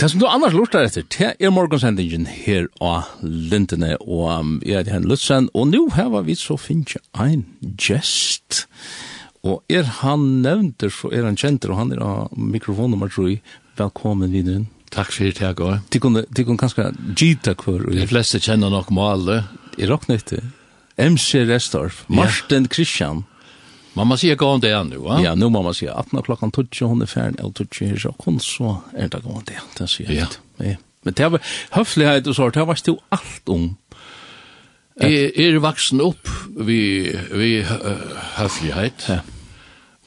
Det som du annars lortar etter, det er morgonsendingen her av Lindene, og um, jeg er Jan Lutzen, og nå har vi så finnes ein gest. og er han nevnt, så er han kjent, og han er av mikrofonnummer, tror jeg. Velkommen videre. Takk for det, Gård. De kunne, de kunne kanskje gita hver. De fleste kjenner nok Male. Er dere nøyte? MC Restorff, Martin Christian. Ja må si gå om det nu, va? Ja, nu må mamma sier 18 klokkan 12, hun er ferdig, og 12 her, så kun så er det gå om det, det sier jeg. Ja. Men det var høflighet og sånt, det var stå alt om. Jeg er vaksen opp vi, vi høflighet? Ja.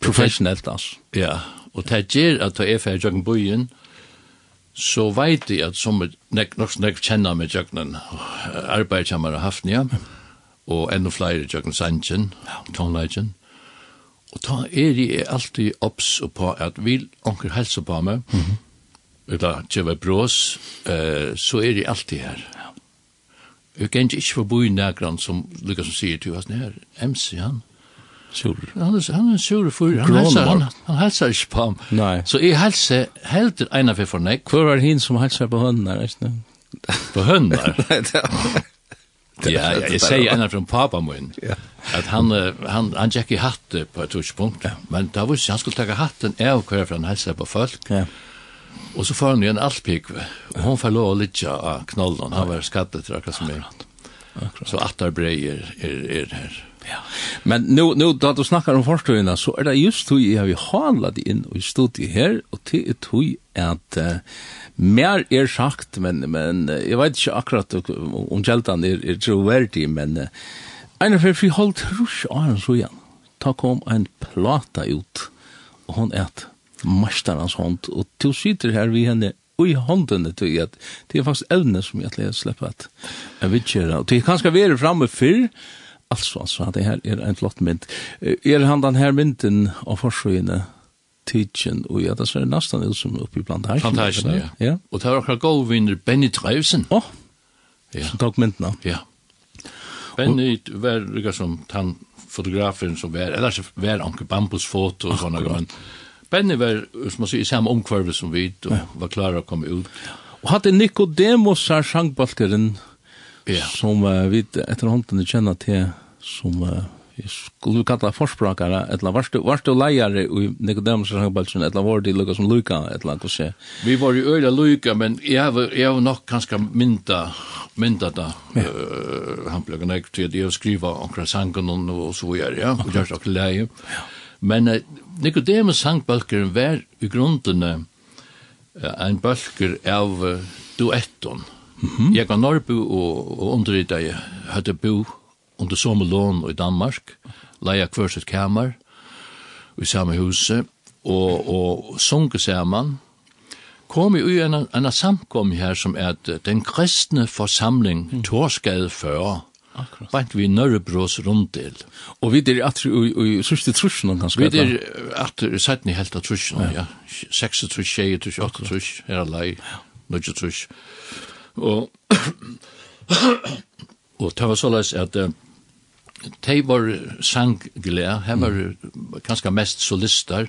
Professionelt, altså. Ja, og det gjør at jeg er ferdig jøkken byen, så vet jeg at som nek, nok nek kjenner med jøkken har haft, hafnia, og enda flere jøkken sannsjen, tonelagen, Og da er jeg alltid opps på at vil onker helse på meg, mm -hmm. eller tjeva brås, uh, så er jeg alltid her. Jeg kan ikke forbo i nærgrann som Lukas som sier til oss, det er MC han. Sur. Han er, han er sur for, han helser, han, han helser ikke på ham. Nei. Så jeg helser helt en av for fornek. Hvor var hin som helser på hønner, ikke? På hønner? Nei, det var... Ja, jeg sier en av från pappa min. at han han han gikk i hatt på ett touchpunkt. Men da visste han skulle ta hatten av hver for han hälsa på folk. Ja. Og så får han jo en alpik. og hon får lov å lytte av knollen. Han var skattet til akkurat som jeg. Så attar breier er, er her. Ja. Men nu nu då du snackar om forskarna så är det just hur jag har handlat in i studiet här och till ett hur att mer er sagt, men, men jeg vet ikke akkurat om kjeltan er, er troverdig, men en av fri holdt rusk av hans og. Ta kom en plata ut, og hon er et masterens hånd, og til sitter her vi henne i hånden til at det er faktisk evne som jeg til släppa slippe at jeg. Og det kan ska vara framme fyr altså, altså, det her er en flott mynd. Er han den her mynden av forsøgene tidsen, og ja, det ser nesten ut som oppe i plantasjen. Plantasjen, ja. ja. Og det var akkurat god vinner Benny Treusen. Åh, oh, ja. som tok myndene. Ja. Benny var ikke som han fotografen som var, eller var Anke Bambus foto og sånne grann. Benny var, som man sier, i samme omkvarve som vi, og ja. var klar å komme ut. Og hadde Nicodemus her sangbalkeren, ja. som uh, vi etter hånden kjenner til, som uh, skulle kalla forsprakare, eller varst du varst du leiare i Nicodemus Hanbalchen eller var det Lucas som lukka, eller hva så. Vi var ju øyla Luca men jag var jag var nog ganska mynda mynta där. Eh han blev gärna till det skriva omkring sangen och så vidare ja. Och jag sagt leie. Men Nicodemus Hanbalchen var i grunden en balker av duetton. Mm -hmm. Jeg og, og underrida, jeg hadde bo under samme lån i Danmark, leia hver sitt kamer i samme huset, og, og sunke sammen, kom i en, en samkom her som er den kristne forsamling mm. Torskade 40, Akkurat. Bant vi Nørrebros runddel. Og vi der at i sørste trusjen kanskje? ganske. Vi der at setten i helt av trusjen, ja. 6 trus, 6 trus, 8 trus, her er lei, 9 trus. Og, og det var såleis at de var sangglæ, her var mm. kanskje mest solister,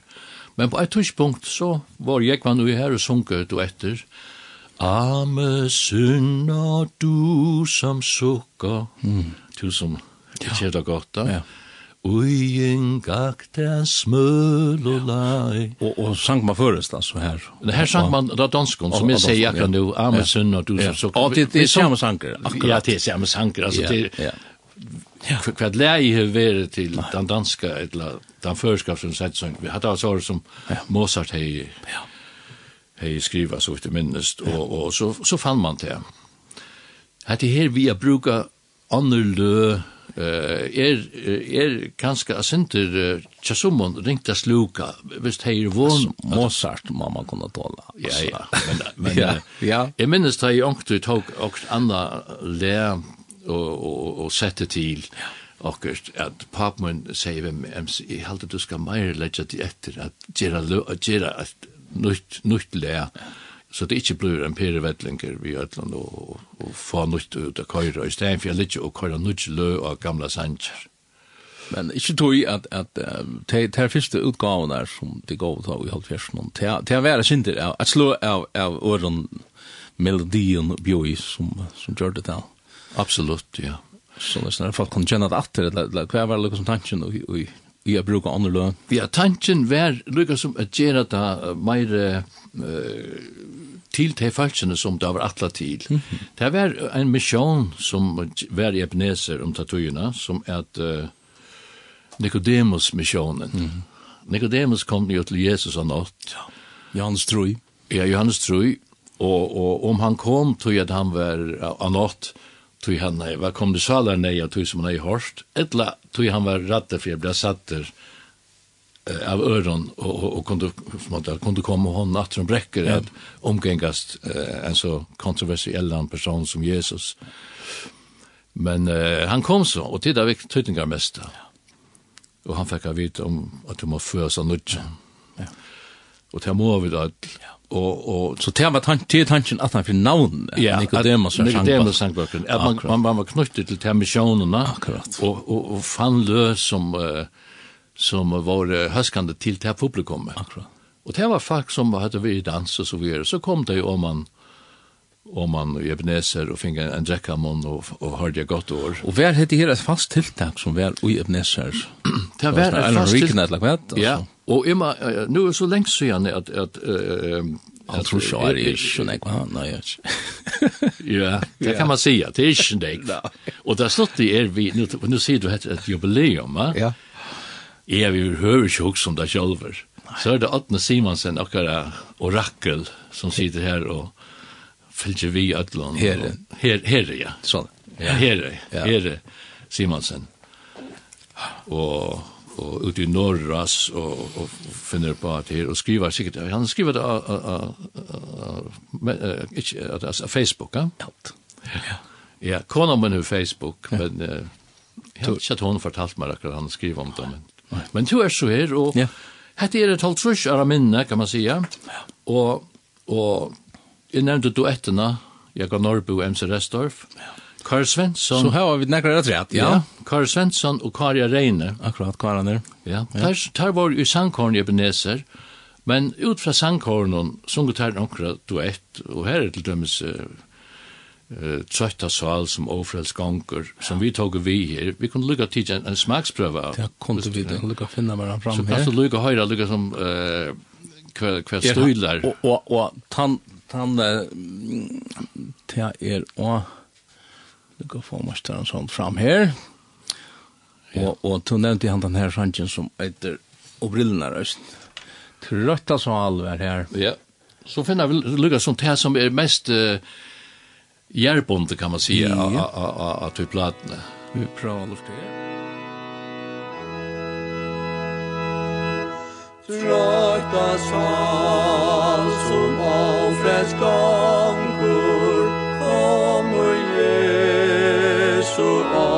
men på et tidspunkt så var jeg var nu her og sunket du etter, Ame synder du som sukker, mm. du som det godt da, ja. en gakt er smøl og lei. Og, og sang man først, altså, her. Det her sang man da danskon, som jeg sier akkurat nu, Amesund sunna du som så. Ja, det er samme sanger, akkurat. Ja, det er samme sanger, altså, det Ja. För att lära ju vara till den danska eller den förskap som sett sånn. Vi hade alltså som Mozart hej. Ja. Skriva så vitt minst og, og så så fann man det. Hade her vi har bruka annorlö uh, er er kanskje asinter chasumon ringta sluka visst er vån... Mozart mamma kunna tåle. ja ja men men ja ja jeg minnes da jeg onkt tok og anna le, og, og, og sette til ja. akkurat at papmann sier hvem jeg halte du skal mer legge til etter at gjera, gjøre et nytt, nytt lea så det ikke blir en pere perivedlinger vi ætland og, og få nytt ut av køyre, i stedet for jeg ligger og køyre nytt lø av gamla sanger Men ikke tog at, at uh, de første utgaven der som de gav da i halvfjersen, til har vært synder av, at slå av, av åren melodien bjøy som, som gjør det til. Absolutt, ja. Så det er folk kan kjenne det atter, eller, eller hva var det som tanken og og, i å bruke andre løn? Ja, tanken var lukket som at gjøre det mer uh, til de falskene som det var atlet til. Mm -hmm. Det var en misjon som var i Ebenezer om tatuene, som er at uh, Nicodemus-misjonen. Mm -hmm. Nicodemus kom jo til Jesus og nått. Ja. Johannes Trøy. Ja, Johannes Trøy. Og, og om han kom, tog jeg at han var av nått, tog han nei, var kom det salar nei, av tog som han ei hårst, etla tog han var rattet for jeg ble satter uh, av øron, og, og, og kunde, måte, kunde komme hon at hun brekker, ja. at omgengast eh, en så kontroversiell person som Jesus. Men eh, han kom så, og tidda vik tøytingar mest, og han fikk av vite om at du må føde seg nødt. Ja og til må vi da og og så til var tant til tanken at han for navn ja, Nicodemus og Nicodemus sangbøkken at man man, man var knyttet til til akkurat. og og og fann løs som uh, som var høskande til til publikum akkurat. Og det var folk som hadde vi dans og så videre så kom det jo om man om man i Ebenezer og finge en drekkamon og, og hørte jeg godt år. Og hver det her et fast tiltak som var i Ebenezer? det var et fast tiltak. Ja, Og jeg må, nå er så lengt siden at, at uh, Han tror så er ikke nek, han, nei, Ja, det kan man säga, det er ikke nek. Og det er slått det er vi, nu, nu sier du et, et jubileum, va? Ja. Jeg vil høre ikke også om det selv. Så er det Atne Simonsen, akkurat orakel, som sitter her og fylgjer vi Atlon. Herre. Her, herre, ja. Sånn. Ja, herre, herre Simonsen. Og og ut i Norras og, og finner på at här och skriver säkert han skriver det att av, Facebook, ja. Ja. Ja, kona men på Facebook, men jeg har inte hon fortalt meg akkurat han skriver om det men. Men du är så här och Hette er et halvt trus av minne, kan man säga. Og, og jeg nevnte duettene, Jaga Norrbo og MC Restorff. Ja. Kari Svensson. Så här har vi några rätt rett, ja. ja. Kari Svensson och Kari Reine. Akkurat, Kari Reine. Ja, ja. Tar, var ju sangkorn i Ebenezer, men ut fra sangkornen sunger her några duett, og her er til dømes uh, uh, trøtta sal som ofrels gonger, som vi tog vi her. Vi kunne lukka tid en, en smaksprøve. Ja, kunne vi det, lukka finna meg fram her. Så kanskje lukka høyra, lukka som uh, hver, hver støylar. Og, og, og, tan, tan, uh, tan, tan, Vi går få mestaren sånn fram her. Ja. Og, og du nevnte han den her sangen som heter Og brillene røst. Trøtta som alver her. Ja. Så finner vi lukka som det som er mest uh, hjelpende, kan man si, ja. av typ platene. Vi prøver prövar lite här. Trøtta sal som avfreds gav Torah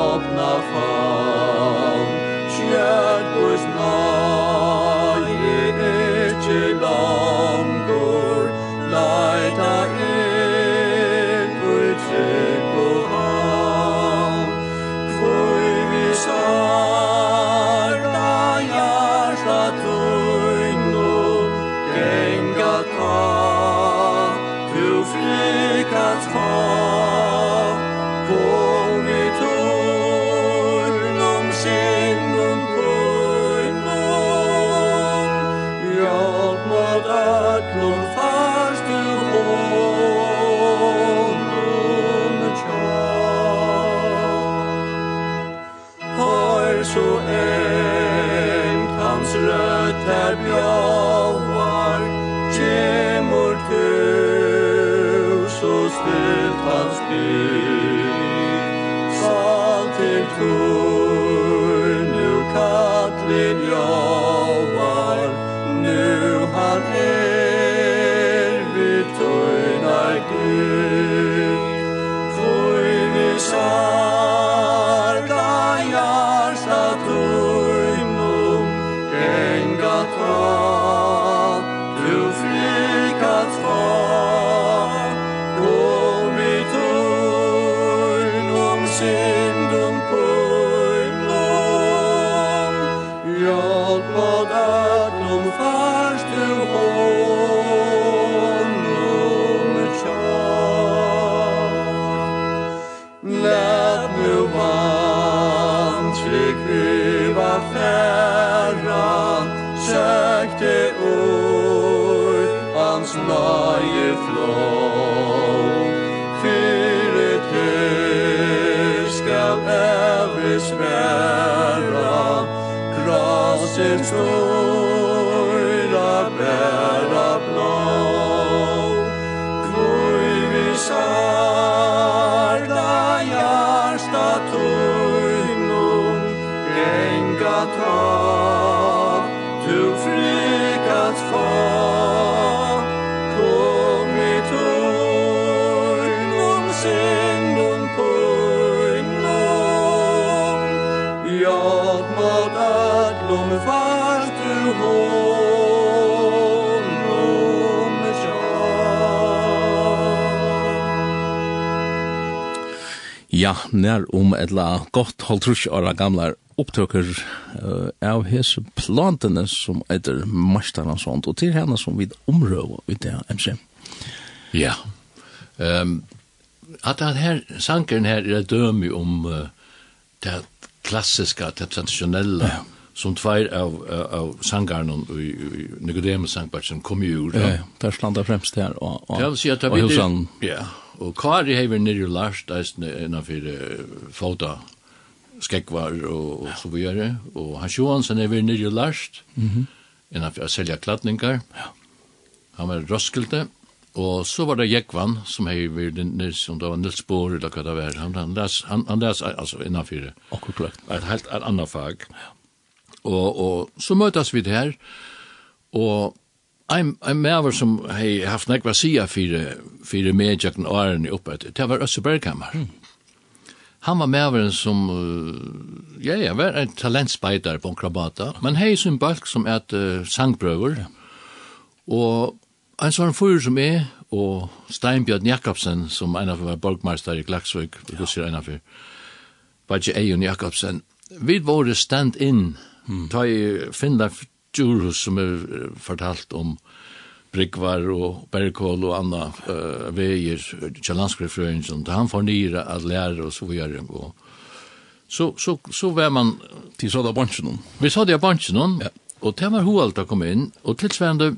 Amen. Ja, nær om etla godt holdtrus åra gamlar opptøkker uh, av hese plantene som etter Marstan og sånt, og til henne som vid omrøv ut det, MC. Ja. Um, at den her sankeren her er dømi om uh, det klassiska, det traditionella, ja. som tvær av, av, av sangaren i, i Nicodemus sangbarsen kom jo ur. Ja, ja, der slanda fremst her. Og, og, det vil si at det blir, ja, Og Kari hever nirri larst eisne innanfyr fota skekvar og, og så videre. Og Hans Johansen hever nere larst mm -hmm. innanfor å selja kladningar. Ja. Han var Roskilde. Og så var det Jekvan som hever nere, som det var Nils Bohr eller hva det var. Han, han les, han, han les altså innanfor innanfyr et helt et annet fag. Ja. Og, og så møtes vi her og I'm I'm mever som hey haft nekva sia fyrir fyrir medjakn åren i oppe. Det var Össe Berghammer. Mm. Han var meveren som uh, ja, ja, var en talentspeidar på Krabata, men hei sin balk som et uh, sangbrøver. Ja. Og en sånn fyr som er, og Steinbjørn Jakobsen, som en av var borgmeister i Klaksvøk, ja. husker en av fyr, var ikke Eion Jakobsen. Vi var stand-in, mm. ta i Finland Djurhus som er fortalt om Brikvar og Bergkål og anna uh, veier til landskriftfrøyngen, da han får nyre at lære og så videre. Og så, så, så var man... Til så da bansjen. Vi sådda ja bansjen, ja. og til var hovalta kom inn, og tilsvarende,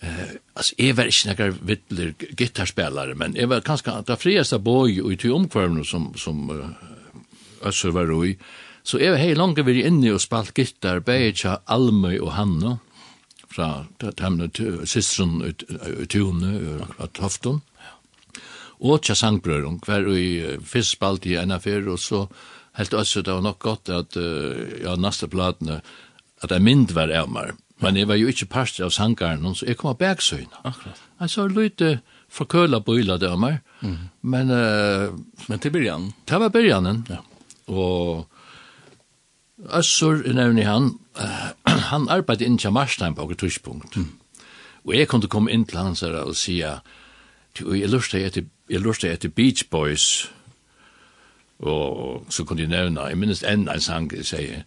Uh, altså, jeg var ikke nekker vittler gitarspillere, men jeg var kanskje det frieste boi og i til omkvarmene som, som uh, Øsser var i, Så jeg har langt vært inne og spalt gittar bare tja Almøy og Hanna fra hemne sistron i Tune og Tofton og tja sangbrøren hver i fyrst spalt i en affær og så helt også det var nok godt at ja, neste platene at jeg mynd var av meg men jeg var jo ikke parst av sangaren så jeg kom av bergsøyna. akkurat jeg så lydde forkøla bøyla det av meg men uh, men til byrjan det var byrjanen ja. og Øssur, nevner han, han arbeidde inn til Marstein på et tidspunkt. Mm. Og jeg kunne komme inn til hans og sige, jeg lurte etter, jeg lurte etter Beach Boys, og så kunne jeg nevne, jeg minnes enn en sang, jeg sier,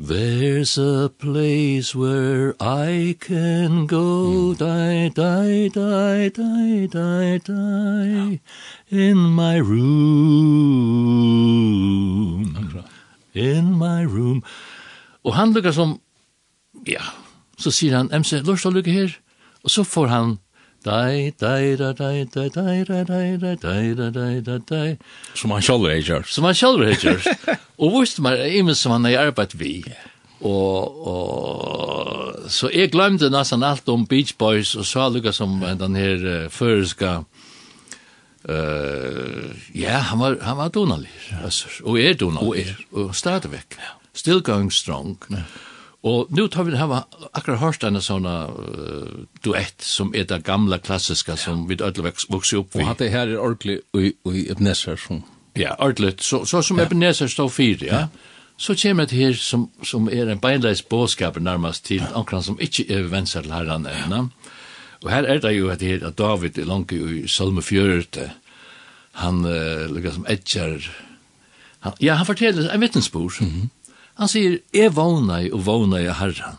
There's a place where I can go mm. die, die, die, die, die, die, in my room in my room. Og han lukkar som, ja, så sier han, MC, lort å lukke her. Og så får han, dai, dai, dai, dai, dai, dai, dai, dai, dai, dai, dai, dai, dai, Som han sjálfur er gjørst. Som han sjálfur er gjørst. og vurste meg, imen som han er arbeidt vi. Og, og, så jeg glemte nesten alt om Beach Boys, og så lukka som den her uh, føreska Uh, ja, han var, han var donalig, altså, og er donalig, og er, og stadigvæk, ja. still going strong. Ja. Og nu tar vi det hava akkurat hørst en sånn uh, duett som er det gamla klassiska som vi ødelig vokser opp i. Og hatt det her er ordentlig i i Ebenezer som... Ja, ordentlig. Så, så som ja. Ebenezer står fire, ja. ja. Så kommer det her som, som er en beinleis bådskaper nærmest til ja. omkring som ikke er venser til herren ennå. Ja Og her er det jo at, her, at David er langt i Salme 4, han uh, lukkar som etjar, han, ja, han forteller en vittnesbord. Mm -hmm. Han sier, «Jeg vågnei og vågna i herran,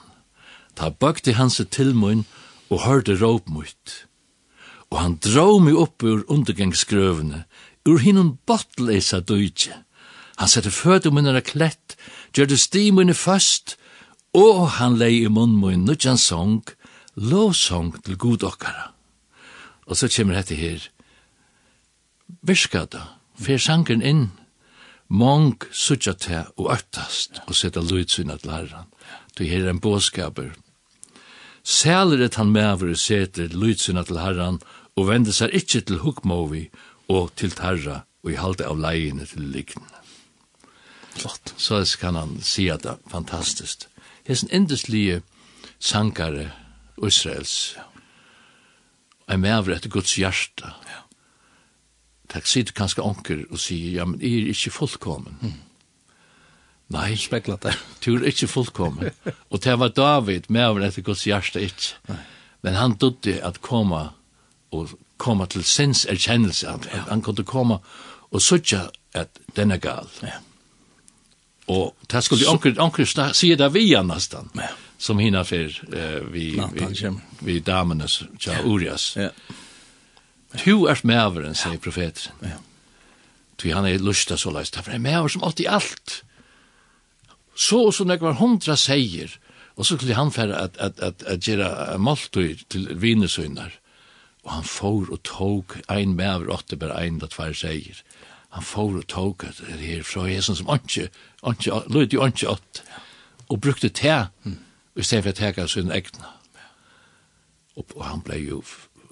ta bøkte hans tilmøyn og hørte råp mot. Og han drå meg opp ur undergangsgrøvene, ur hinnom bottleisa døytje. Han sette født om minnere klett, gjør det sti mine først, og han lei i munn møyn nødjan sång, og lovsong til god okkara. Og så kommer dette her, virka da, fer sangen inn, mong sutja te og øktast, og seta lutsyn til herran. Du her en båskaper. Sæler et han mever seter lutsyn til herran og vende seg ikkje til hukmovi og til tarra, og i halde av leiene til likn. Flott. Så kan han si at det er fantastisk. Det er en endeslige sangare, Israels. Jeg mever etter Guds hjerte. Ja. Takk sier kanskje onker og sier, ja, men jeg er ikke fullkommen. Mm. Nei. Spekla det. Du er ikke fullkommen. og det var David mever etter Guds hjerte ikke. Nei. Men han dødde at komme og komme til sinns erkjennelse. Han, ja. han kunne komme og sutja at den er gal. Ja. Og det skulle onker, onker sier det vi er nesten. Ja som hinna för eh, vi, vi, vi damernas tja Urias. Ja. Tu er mæveren, sier profeten. Ja. Tu han er lusta så leist. Han er mæver som åtti allt. Så og så nekvar hundra seier. Og så skulle han fære at, at, at, at gjøre måltøy til vinesøyner. Og han får og tog ein mæver åtte bare ein da tvær seier. Han får og tog det her fra Jesus som åndsje, åndsje, lød jo åndsje åtte. Og brukte te. Mm i stedet for å teka sin egna. Og, og han ble jo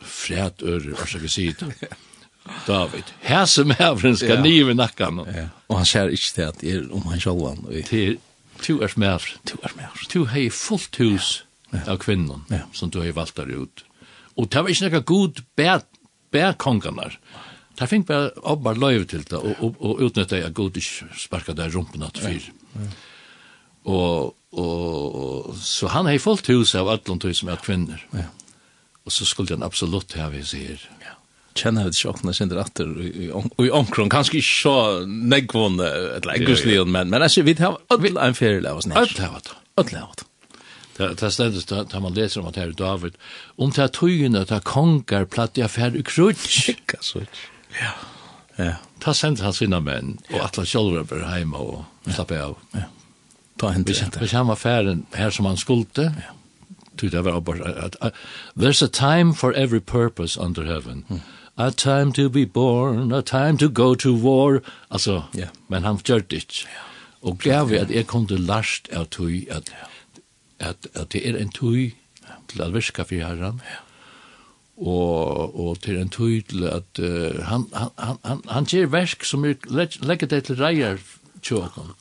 fred øre, hva skal jeg si det? David, her som hevren skal ja. nive nakkan. Ja. Og han ser ikke til at er om han sjalvan. Til to er smævren. To er smævren. To hei fullt hus ja. av kvinnen ja. som du hei valgt der ut. Og det var ikke nekka god bær bærkonganar. Det fikk bare obbar løyve til det, og, og, og utnytta jeg god ikke sparka der rumpen at fyr. Ja. Ja. Og Og, så han har fullt hus av ödlån tog som er kvinner. Ja. Og så skulle han absolutt ha vi sier. Ja. Kjenner vi ikke åkne sin ratter i omkron, kanskje ikke så negvående et legguslion, men, men jeg sier, vi har ødel en ferie av oss nær. Ødel av det. Ødel av det. Det er stedet da man leser om at her David, om det er tøyene at konger platt i affær i krutsk. Ikke så ikke. Ja. Ja. Ta sendt han sina menn, og at han selv var hjemme og slappe av. Ja ta hente det. Hvis han var færen her som han skulte, ja. tog det var bare, at, at, there's a time for every purpose under heaven. Mm. A time to be born, a time to go to war. Altså, ja. men han gjør det ikke. Og gav vi at jeg kunne lasht last av tog, at, at, at det er en tog til at virka for herren. Ja og og til ein til at uh, han han han han ger verk sum legg legger det til reier tjókan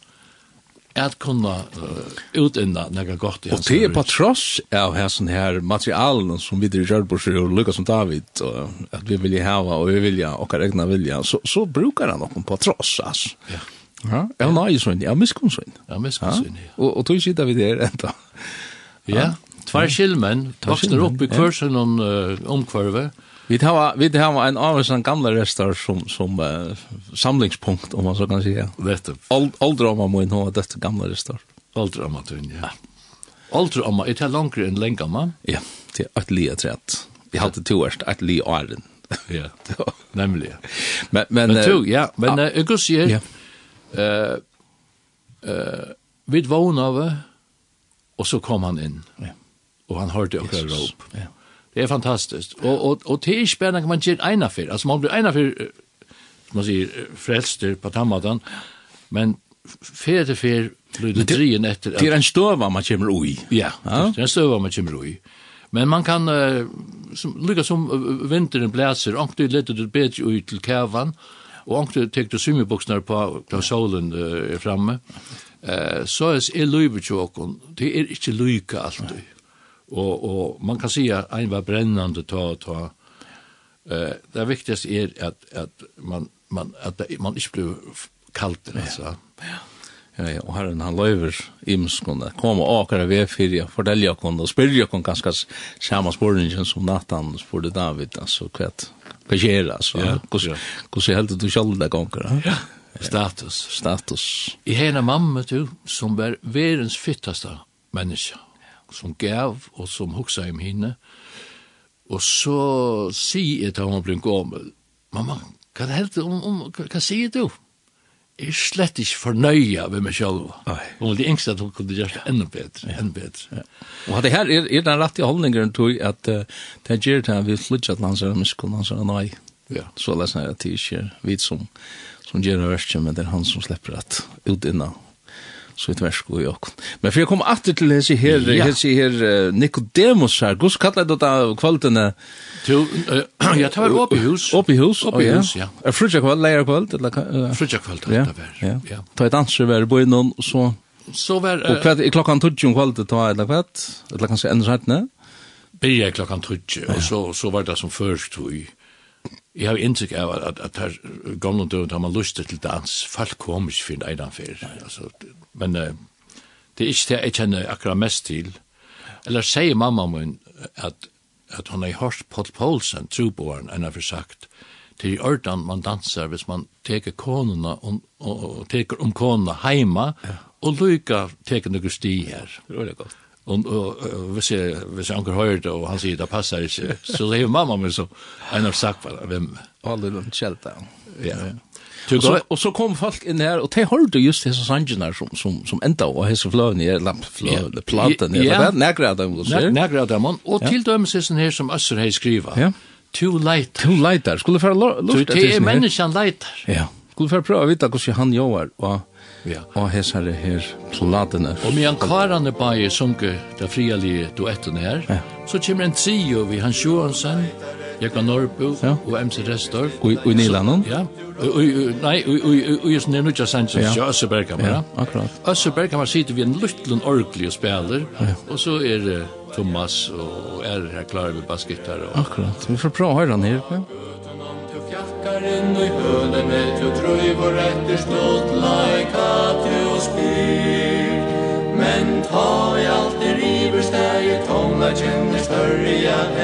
at kunna uh, utinna nega gott i hans. Og det er på tross av hessen her materialen som vi i Kjørborgsjø og Lukas som David, og at vi vilja hava og vi vilja okkar egna vilja, så, så brukar han okken på tross, ass. Ja. Ja, ja, nei, sånn, ja, miskunnsvinn. Ja, miskunnsvinn, ja. Og, og tog sitter vi der enda. Ja, tvær skilmen, voksner opp i kursen om uh, omkvarve, Vi tar vi tar en av sån gamla restar som som uh, samlingspunkt om man så kan säga. Rätt. All all man må ha det gamla restar. All drama tun ja. All drama it det längre än länge man. Ja, det är ett lia trätt. Vi hadde to årst ett lia åren. Ja, nämligen. Men men men ja, men jag går se. Eh eh vid vånave och så kom han in. Ja. Och han hörde också rop. Ja. Det er fantastiskt. Og og og det er är spännande man ger en affär. Altså man blir en affär som man säger frelster på tammadan. Men fer til fer blir det drien efter. Det er en stor man kommer ui. Ja, det er en stöva man kommer i. Men man kan uh, som lukka som uh, vinteren blæser, onkdu leder du bedre ut til kævan, og ångte tek du summibuksnar på da solen uh, er framme. Uh, så er løyve tjokken, det er ikke lykka alltid og, og man kan säga en var brännande ta ta eh det viktigaste är att att man man att man inte blir kallt alltså. Ja. Ja, ja, og herren han løyver imskene, kom og akere ved fyrir, fortelja kon og spyrja kon ganske samme spurningen som Nathan spurte David, altså hva hva skjer, altså, hvordan heldur du sjálf deg gonger? Ja, status. Status. I hena mamma, du, som var verens fyttaste menneska, som gav og som hugsa om henne. Og så sier jeg til henne blir gammel, mamma, hva er det om, om, hva sier du? Jeg er slett ikke fornøya ved meg selv. Nei. Hun var det yngste at hun kunne gjøre det enda bedre, ja. enda bedre. Ja. Og det her er, er den rette holdningen til at uh, det gjør det at vi flytter til hans og miskunn hans og nei. Ja. Så lesner jeg at det ikke er vi som, som gjør det verste, men det er han som slipper at ut innan så ett vers i och. Men för jag kom åter till det här ja. här här Nicodemus här. Gus kallar det där kvällen till jag tar upp i hus. Upp i hus. Upp i hus, ja. En frutja kväll, lära kväll, eller fruja kväll där där. Ja. Ta ett ansvar var på någon så så var och kväll klockan 12 om kvällen ta eller kväll. Eller kanske ändras rätt, nej? Byrja klockan 12 og så så var det som først tog Jeg har inntrykk av at, at, at her gamle døgn har man lyst til dans. Folk kom ikke for en egen affær. Altså, men uh, det er ikke det jeg kjenner akkurat mest til. Eller sier mamma min at, at hun har hørt Paul Poulsen, troboeren, enn har sagt, til i ørdan man dansar hvis man teker konuna og, og, og teker om konuna heima, ja. og lykka teker noen sti her. Det var det godt. Og, og, og hvis jeg, hvis jeg anker høyre det, og han sier det passer ikke, så det er mamma min som en har sagt bare, hvem. Alle rundt kjelta. Ja, ja. Og så, og så kom folk inn her, og de hørte just disse sangene som, som, som enda var hese fløvene, eller lampfløvene, platen, eller det, negra av dem, du ser. Negra av dem, og til dømes er sånn her som Øsser hei skriva. Ja. To leitar. To leitar, skulle du fære lort? Det er menneskene leitar. Ja. Skulle du fære prøve å vite hvordan han gjør, og ja. og det her platene. Og medan karane bare sunke det frialige duetten her, ja. så kommer en trio vi Hans Johansen, Jekka Norrbo ja. og MC Restor. Og i Nilanon? Ja. Nei, og i sånne nødja sannsyn, ja. Øsse Berghammer. Ja, akkurat. Øsse Berghammer sitter vi en luttlund orgelig og spiller, og så er det Thomas og er her klarer med baskettar. Og... Akkurat, vi får prøve å høre han her. Ja. Her inn i høne med til trøyv og etter stått laika til å spyr Men ta i alt det river steg i kjenner større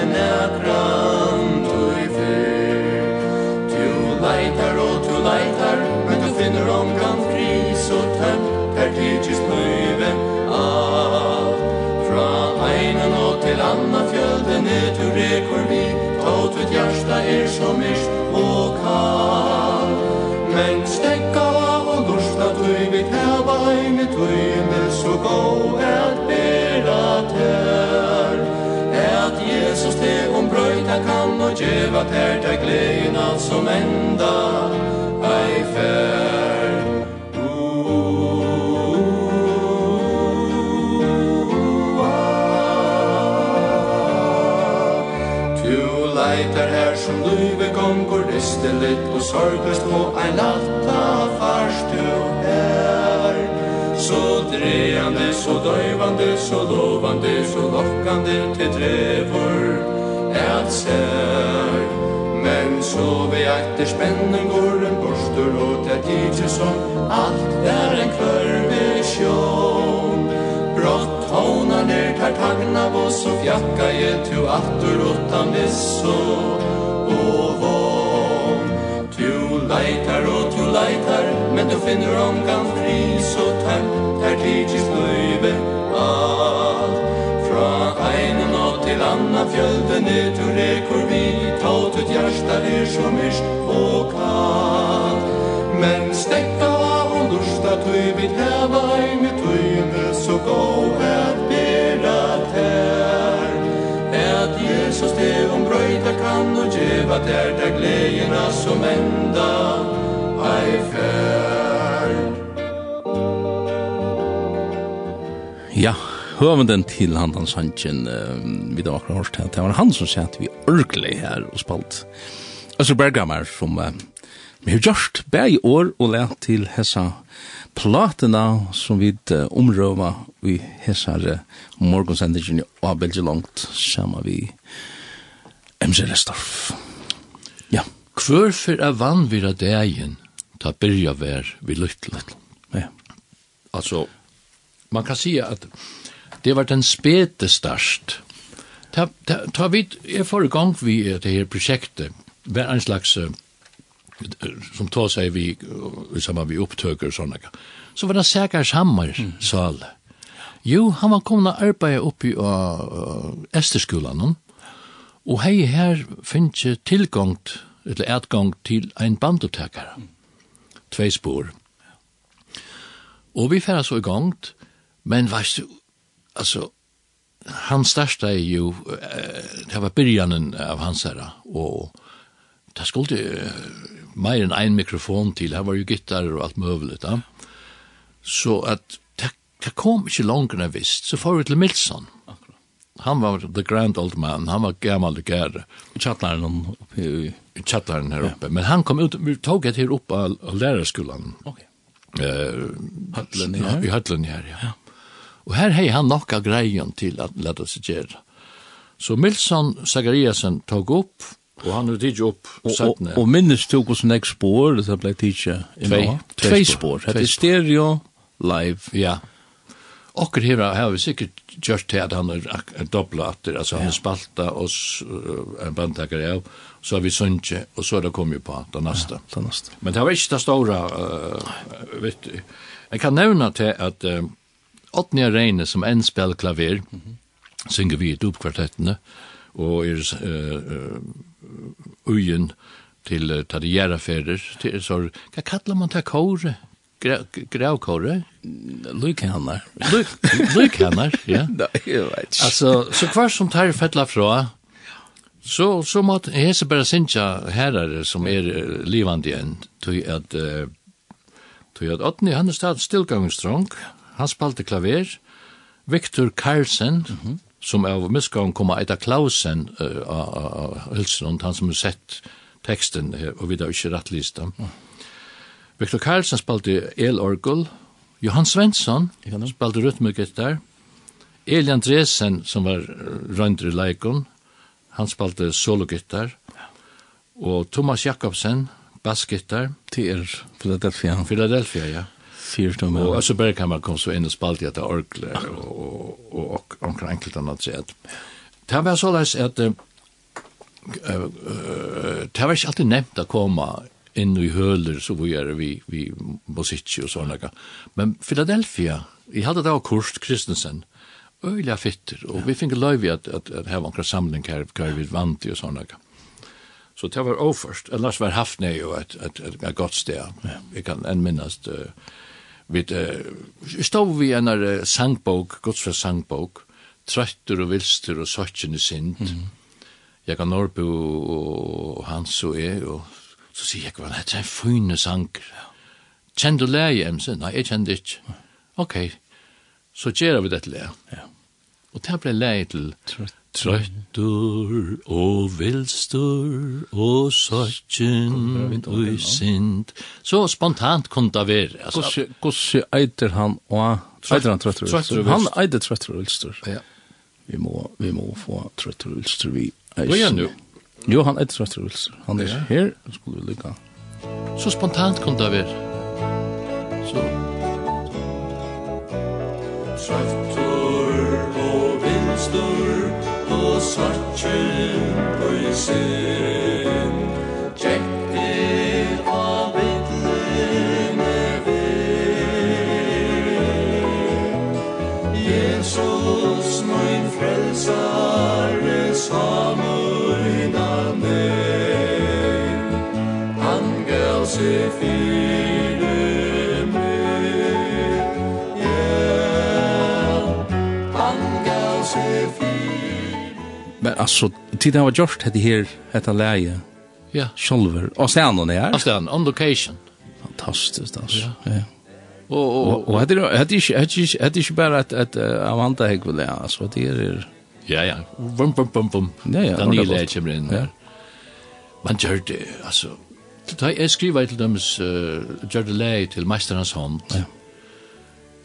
enn ekran du i fyr. Du leitar og du leitar men du finner omgang fris og tømt Her tidsis løyve av Fra einen og til anna fjölden er du rekur vi. Tåt ut hjärsta er som mist tøyne så gå et bera tær. At Jesus det om brøyta kan og djeva tær Tær gleina som enda ei fær. Tu leitar her som luive konkur Ristelit og sorgast og ein latta farstu så dreande, så døyvande, så lovande, så lokkande til drevor et sær. Men så vi etter spennen går en borstur og det tidser som alt er en kvarve sjån. Brått håna ner tar tagna vås og fjakka je tu attur åtta misso og vån. Tu leitar og tu leitar Men du finner omgang fri Så tær, tær tidsis løyve Alt Fra einen og til anna fjölde Ned rekur vi Taut ut hjärsta er så myrst og kallt Men stekka og lusta Tøy vi tæva ei med tøyne Så gå et bera tær. Et Jesus det om brøyta kan Og djeva tær der gledjena som enda høvenden til han den sannsyn uh, da akkurat årst det var han som sett vi ørkelig her og spalt. Øster Berghammer som uh, vi har gjort bæg i år og lært til hessa platena som vi uh, omrøva vi hessa uh, morgonsendingen av Belgi langt sammen vi MC Restorff. Ja. Hvorfor er vann vi av dagen ta byrja vær vi lytt ja. Altså man kan si att det var den spete størst. Ta, ta, ta vid, jeg får i gang vi det her prosjektet, hver en slags, som tar seg vi, sammen vi opptøker og sånne, så var det Sækars Hammer sal. Jo, han var kommet og arbeidet oppe i uh, Esterskolen, og hei her finnes tilgang, eller etgang til ein bandotekere. Tvei spor. Og vi færa så i gang, men veist du, alltså han största är ju det var början av hans här och det skulle uh, mer än en mikrofon till här var ju gitarr och allt möjligt ja. så att det kom inte långt när visst så får vi till Milson han var the grand old man han var gammal och gärde i chattlaren oppe i chattlaren här uppe ja. men han kom ut vi tog et her oppe av lärarskolan okej okay. eh uh, höllen här i höllen ja. ja Og her hei han nokka greien til at leta seg gjøre. Så Milson Zachariasen tog opp, og han har tidsi opp sættene. Og, og, og minnes tog hos nek spår, det ble tidsi Tvei, tvei spår. Det er stereo, live. Ja. Okker her har vi sikkert gjort til at han er dobbla atter, altså han er spalta oss en bandtaker av, så har vi sunnje, og så er det kommet på den neste. Ja, den neste. Men det var ikke det store, uh, vet du. Jeg kan nevne til at Uh, Åtnia Reine som enn spel klaver, mm -hmm. synger vi i dopkvartettene, og er uh, ugen til uh, Tadjeraferder, til, så, hva kallar man det kåre? grävkorre. Lykhannar. Lykhannar, ja. Nei, jeg vet ikke. Alltså, så kvar som tar fettla fra, så, så måtte hese bara sinja herrar som er livande igjen, tog at, uh, tog at Otni, han er stadig stillgangstrong, Han spalte klaver. Victor Carlsen, mm -hmm. som av kom av Eita Klausen uh, av Hølsen, han som har sett teksten her, og vi da ikke rattlista. dem. Victor Carlsen spalte elorgel, Johan Svensson spalte rytmegitar, Eli Andresen, som var røyndre i leikon, han spalte sologitar, og Thomas Jakobsen, bassgitar. Til er Philadelphia. Philadelphia, ja. Fyrstå med. Och så Berghammar kom så inn og spalt i att orkle og og och enkelt annat sätt. Det var så läs att eh det var inte alltid nämnt att komma inn i høler så vi er vi vi Bosic og såna. Men Philadelphia, i hade da Kurst Kristensen Øyla fitter og vi fick löv at, at att ha en samling her, hva vi Vanti i og sånne. Så det var oförst. ellers var haft nej och et, et, et godt sted. Jeg kan en uh, Vi uh, stod vi en uh, sangbok, godsfra sangbok, trøtter og vilster og søtjen i sind. Mm -hmm. Jeg kan Norbu og, og, Hans og jeg, og så sier jeg, hva, det er en fyrne sang. Kjenner du leie, Emse? Nei, jeg kjenner ikke. Ok, så gjør vi dette leie. Ja. Og det ble leie til Trøttur og vilstur og søtjen og sint. Så spontant kunne det være. Altså, Hvordan eiter han og... eiter han trøttur og vilstur? Han eiter trøttur og vilstur. Ja. Vi må, vi må få trøttur og vilstur vi eisen. Hvor er han jo? Jo, han eiter trøttur og vilstur. Han er ja. her, skulle vi lykka. Så spontant kunne det være. Så... Trøttur og vilstur sortin, og i alltså tid har gjort det här detta läge. Ja. Själver. Och sen hon är. Alltså on location. Fantastiskt alltså. Ja. ja. Och och och hade hade hade hade ju bara att att Amanda gick väl alltså det är Ja ja. Bum bum bum bum. Ja ja. Dann die Leute bringen. Ja. Man hört alltså Ta jeg skriver til dem uh, Gjørde Leie til Meisterens hånd. Ja.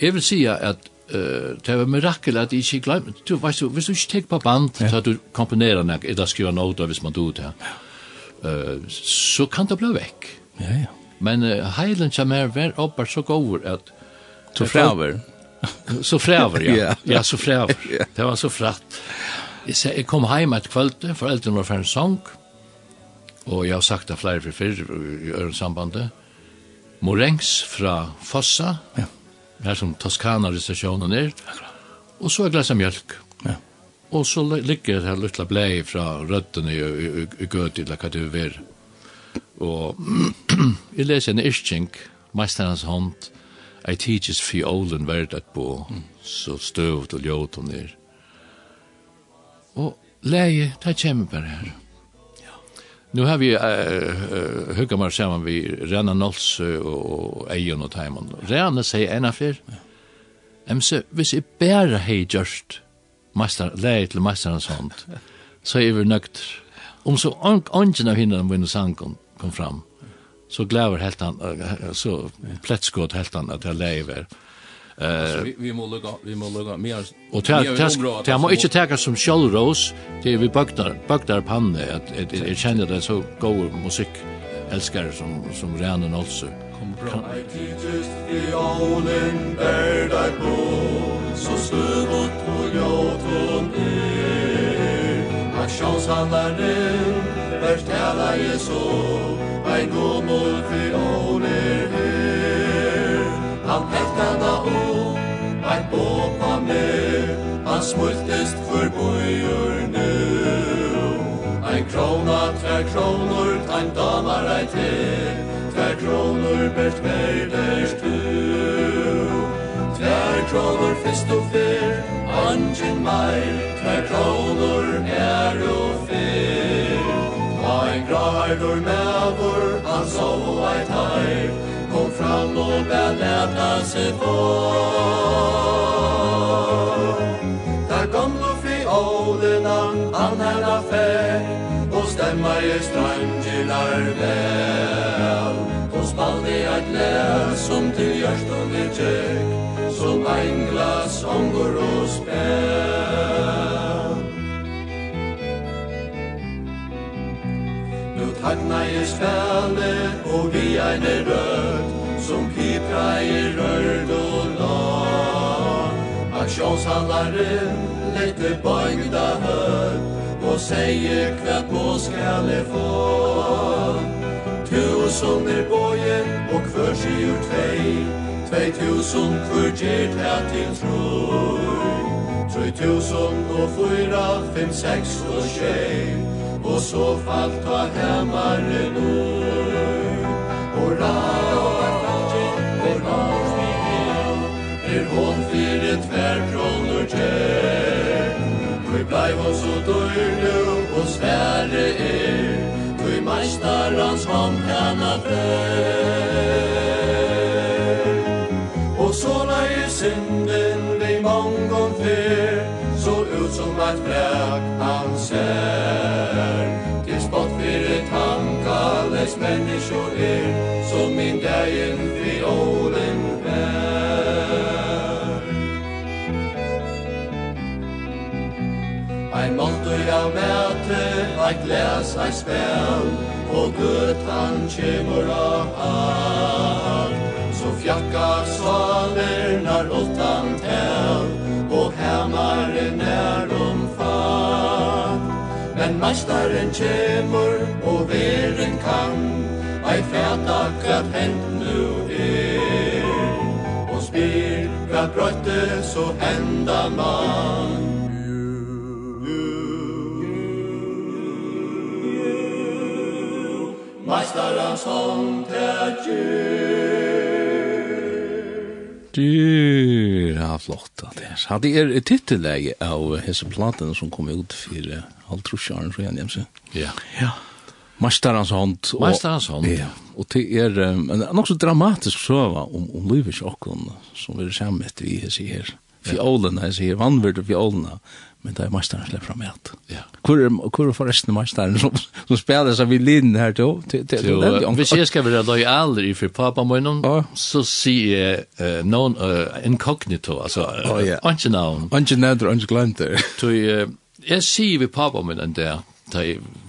Jeg vil si at Uh, det var mirakel at jeg ikke glemte. Du, vet du, hvis du ikke tenker på band, ja. så du komponerer nek, eller skriver noter hvis man do det, uh, så kan det bli vekk. Ja, ja. Men uh, heilen som er vær oppe så går at... Så fræver. så fræver, ja. yeah. Ja, så fræver. yeah. Det var så fratt. Jeg, sa, jeg kom hjem et kveld, foreldrene var for en sang, og jeg har sagt det flere for før i ørensambandet. Morengs fra Fossa, ja her som Toskana-restasjonen er, og så er glesa mjölk. Ja. Og så ligger det her lilla blei fra røttene i, i, i gøti, eller hva det er. Og jeg leser en ischink, meisterens hånd, ei tidsis fiolen verd at bo, så støvt og ljot hon er. Og leie, det kommer bare her. Nu har vi uh, hugga saman vi Rena Nols og Eion og Taimon. Rena sier en affær. Emse, hvis jeg bare hei gjørst master, leie til meisterens hånd, så er vi nøgt. Om så ånden av hinna min sang kom, kom fram, så glæver helt han, så plettskått helt han at jeg leie. Eh vi, vi må lukka, vi må lukka mer. Og ta ta ta må ikke teka som sjølros, det vi bøktar, bøktar panne at at eg kjenner det så god musikk elskar som som Renan also. Kom bra. I ålen er deg på, så støvot på jorden er. At sjans han er den, vers tala jeg så, ein gomol for ålen. nu Han smultest för bojor nu Ein krona, tvär kronor, ein damar ei till Tvär kronor, bärt värders du Tvär kronor, fest og fyr, angen meir. Tvär kronor, er og fyr ein grardur mevor, han sov ei teir Kom fram og bæ leta seg få heimar i strandginar vel. Og spaldi eit lev som til hjørstun vi tjekk Som ein glas ångur og spel. Nu tagna i spelet og vi ein er rød Som pipra i rørd og lag Aksjonshandlaren lette bøygda hød og seier kvart på skal e få Tusen er bojen og kvør sigur tvei Tvei tusen kvør gjer tja til troi Troi tusen og fyra, fem, seks og tjei Og så falt ta hemmare noi Hurra, og hurra Er hon fyrir tver kronor tjei Vi blei oss så døyr og svære er Vi meistarans hånd kan fer Og så leie synden vi mongon fer Så ut som et bræk han ser. Til spott fyrir tankales menneskjor er Som min dagen vi ålen Lontu ja mæte, ei glas, ei spel, og han kjemur av alt. Så fjakka svaler når ultan tel, og hemmaren er omfatt. Men meistaren kjemur, og veren kan, ei fæta kvart hent nu er. Og spyr kvart brøtte, så henda man. Meistaren som det gjør Dyr, ja, flott at det er. Ja, det er tittelæge av hese platen som kom ut for halvtrusjaren, tror jeg, nemse. Ja. Ja. Meistarens hånd. Meistarens hånd. Ja. Og det er um, en nokså dramatisk søva om, om livet sjokken som vi er sammen etter vi hese her. Fjolene, hese her, vannverd og fjolene. Ja men det er meisteren slipper fram alt. Ja. Hvor er, hvor er forresten meisteren som, som spiller seg vid linjen her til? til, til, til jo, hvis jeg skal være lojal i for pappa min, ja. så sier jeg uh, noen uh, incognito, altså uh, oh, ja. ikke navn. Ikke navn, ikke glemt det. Så uh, jeg sier vi pappa min enn det, da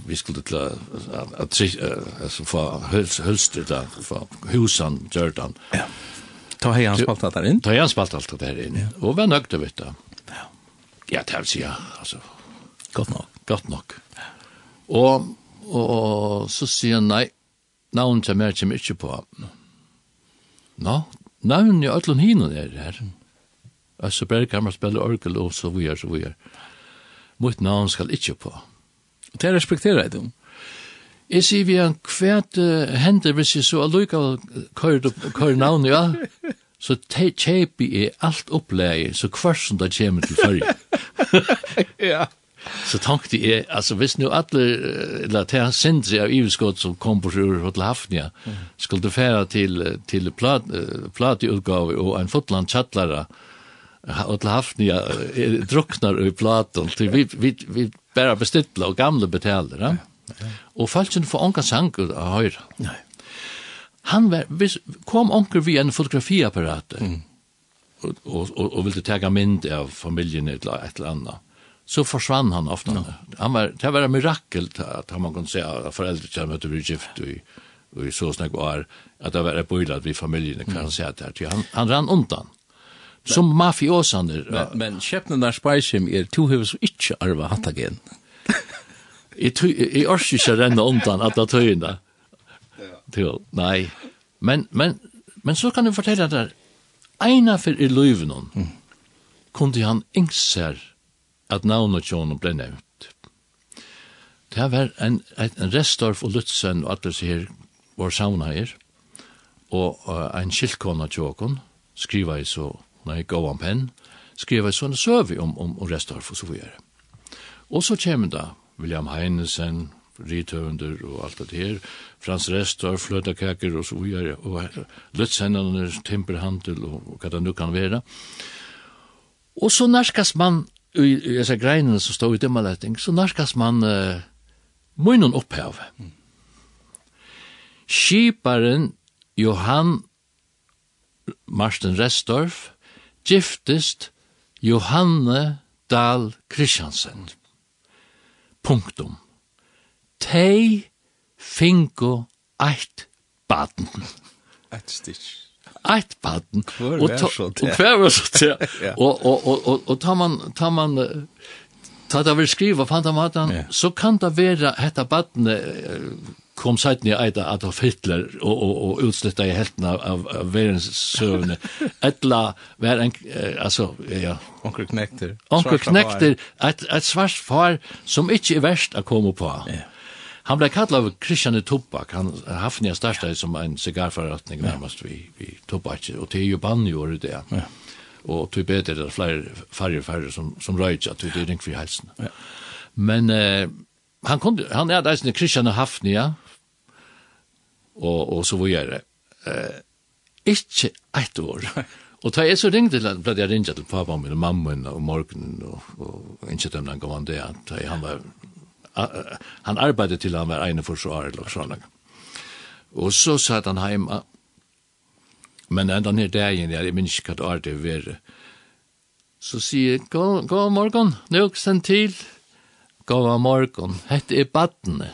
vi skulle til at altså for hølster da, for husan, Jordan. Ja. Ta hei han spalt alt der inn? Ta hei han spalt alt der inn, og vær nøgte, vet du. Ja, det vil si, ja, altså. Godt nok. Godt nok. Og, og så sier han, nei, navn til meg kommer ikke på. Nå, navn i Øtlund hinen er her. Altså, Berghammer spiller orgel, og så vi er, så vi er. Mot navn skal ikke på. Og det respekterer jeg dem. Jeg sier vi han, uh, hender hvis jeg så allukka kører navn, ja? så te kjepi er alt oppleie, så hver som det kommer til førje. ja. Så tankte jeg, altså hvis nu alle, eller til han sindri av Iveskott som kom på sjur til Hafnia, skulle du færa til, til plat, platiutgave og en fotland tjattlara, og til Hafnia druknar i platon, til vi, vi, vi bare bestitla og gamle betaler, ja? Og falskjen får onka sang av høyra. Nei han var, hvis, kom onker vi en fotografiapparat mm. og, og, og, og ville tega mynd av familien eller et eller annet, så forsvann han ofte. No. Han var, det var en mirakel at man kunne se at foreldre kjenner at du blir gift og, og så snakk var at det var et bøylet vi familien, kan mm. se at det han, han rann undan. Som mafiosaner. Men, og, men kjepnen der Spiceham er to høves ikke arva hattagen. Jeg orker ikke renne undan at det tøyene til, nei. Men, men, men så kan du fortelle deg, eina for i løyven mm. kunde han ingser at navnet John ble nevnt. Det var en, en restorf og Lutzen og alle her var sauna her, og uh, en skiltkona tjåkon, skriva i så, nei, gåan penn, skriva i sånne søvi om, om, om restorf og så videre. Og så kommer da William Heinesen, rithøvender og alt det her, Frans Restor, fløtakaker og så videre, og løtshendene, timperhandel og hva det nu kan være. Og så narskas man, i disse greinene som står i dimmerletting, så narskas man uh, munnen opphav. Mm. Skiparen Johan Marsten Restorff giftest Johanne Dahl Kristiansen. Punktum. Tei fingo eitt baden. Eitt stitch. Eitt baden. Og hver var så til. Og, og, og, og, og tar man, tar man, tar det vil skriva på andre så kan det være hetta baden kom sætten i Eida Adolf Hitler og, og, og utsletta i helten av, av, av verdenssøvne. Etla var en, eh, altså, ja. Onkel Knekter. Onkel Knekter, et, et svart far som ikke er verst å komme på. Ja. Han blev kallad av Christian Tobak. Han hafnia startade som en sigarforretning ja. närmast vi, vid Tobak. og det är ju banjor i det. Ja. Och det är det det flere fler og færre som, som røyja, att det er ringt för hälsan. Ja. Men eh, han, kunde, han är där Christian ja, och, och så vidare. Eh, ikke ett år. Og da jeg så ringte, ble jeg ringet til pappa min og mamma min og morgenen, og, og ikke dem den gav han det, da han var han arbeidde til han var ene forsvarer, eller sånn. Og så satt han hjemme, men enda ned dagen, jeg minns ikke hva det var det Så sier jeg, god morgen, nå send til, god morgen, hette er badene.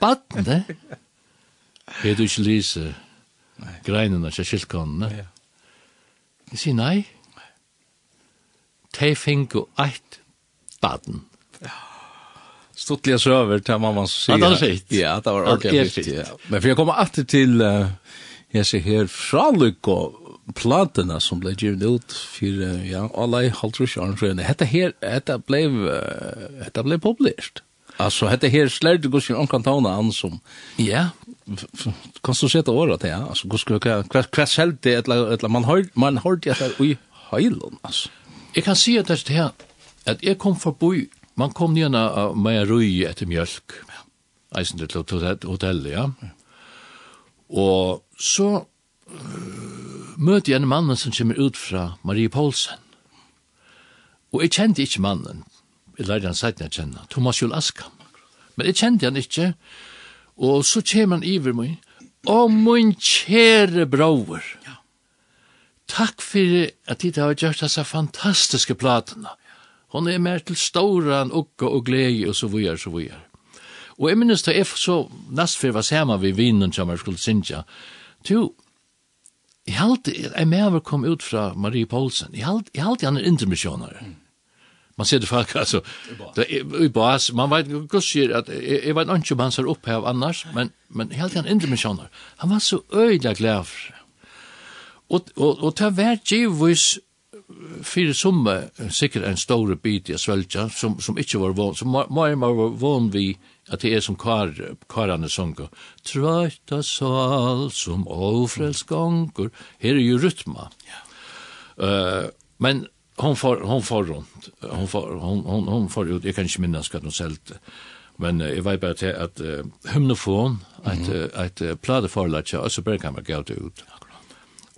Badene? Er du ikke lyse greinene til skiltkånene? Ja. Jeg sier nei. De finner eit baden stuttliga söver till mamman så säger. Ja, det var Ja, det var ordentligt skit. Ja. Men för jag kommer åter till uh, jag ser här från plantorna som blev givna ut för uh, ja, alla i Haltrusjön så det här detta blev uh, detta blev publicerat. Alltså detta här slärde går sin onkan tona an som ja kan du sätta året ja alltså går ska kvätt kvätt själv det eller eller man har man har det att i hejlon alltså. Jag kan se att det här att jag kom förbi Man kom igjen av med røy etter mjölk, eisen til hotellet, ja. Og så møtte jeg en mann som kommer ut fra Marie Poulsen. Og jeg kjente ikke mannen, jeg lærte han siden jeg kjenne, Thomas Jol Askam. Men jeg kjente han ikke, og så kommer han iver meg, «Å, min kjære bror, ja. takk for at dere har gjort disse fantastiske platene. Hon er mer til ståran, ukka og glei, og så vujar, så vujar. Og jeg minnes da jeg så nastfyr var sama vi vinen som jeg skulle synja, to, jeg halte, jeg mever kom ut fra Marie Poulsen, jeg halte, jeg halte han er intermissioner. Man ser det folk, altså, i bas, man vet, gussier, at jeg vet ikke om han ser opphev annars, men, men jeg halte han intermissioner. Han var så øyla glad for Og, og, og det var givetvis fyrir summe sikkert en store bit i svølja som, som ikkje var vån, som mai ma var vån vi at det er som kar, karane sunga. Trøyta sal som ofrels gongur, her er jo rytma. Ja. Uh, men hon får, hon får runt. hon får, hon, hon, hon får ut, Jag kan inte minnas vad hon sålt. men uh, jag vet bara til at uh, Hymnofon, att mm -hmm. et, et, et plateforlag, altså Berghammer man gå ut.